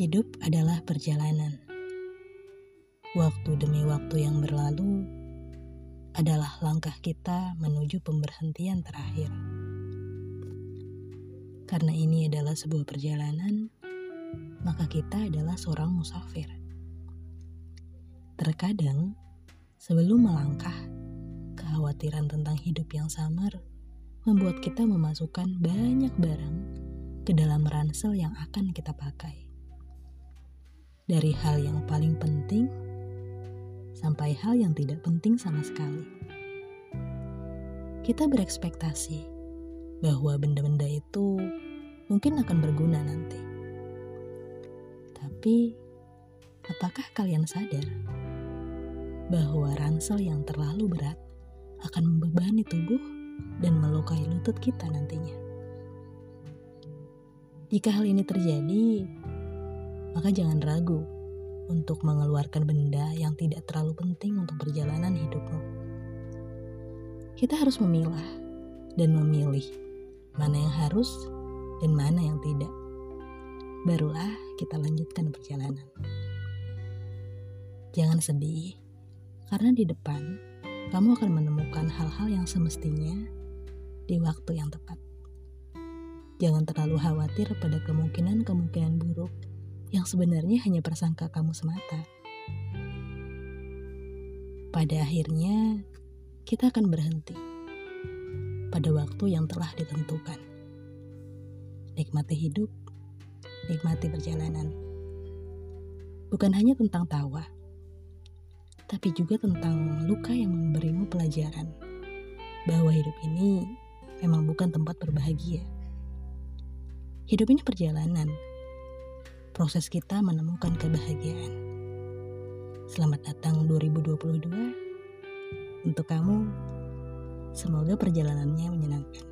Hidup adalah perjalanan. Waktu demi waktu yang berlalu adalah langkah kita menuju pemberhentian terakhir. Karena ini adalah sebuah perjalanan, maka kita adalah seorang musafir. Terkadang, sebelum melangkah, kekhawatiran tentang hidup yang samar membuat kita memasukkan banyak barang ke dalam ransel yang akan kita pakai. Dari hal yang paling penting sampai hal yang tidak penting sama sekali. Kita berekspektasi bahwa benda-benda itu mungkin akan berguna nanti. Tapi, apakah kalian sadar bahwa ransel yang terlalu berat akan membebani tubuh dan melukai lutut kita nantinya? Jika hal ini terjadi, maka jangan ragu untuk mengeluarkan benda yang tidak terlalu penting untuk perjalanan hidupmu. Kita harus memilah dan memilih mana yang harus dan mana yang tidak. Barulah kita lanjutkan perjalanan. Jangan sedih, karena di depan kamu akan menemukan hal-hal yang semestinya di waktu yang tepat. Jangan terlalu khawatir pada kemungkinan-kemungkinan buruk yang sebenarnya hanya persangka kamu semata. Pada akhirnya, kita akan berhenti pada waktu yang telah ditentukan. Nikmati hidup, nikmati perjalanan. Bukan hanya tentang tawa, tapi juga tentang luka yang memberimu pelajaran bahwa hidup ini memang bukan tempat berbahagia. Hidup ini perjalanan. Proses kita menemukan kebahagiaan. Selamat datang 2022. Untuk kamu, semoga perjalanannya menyenangkan.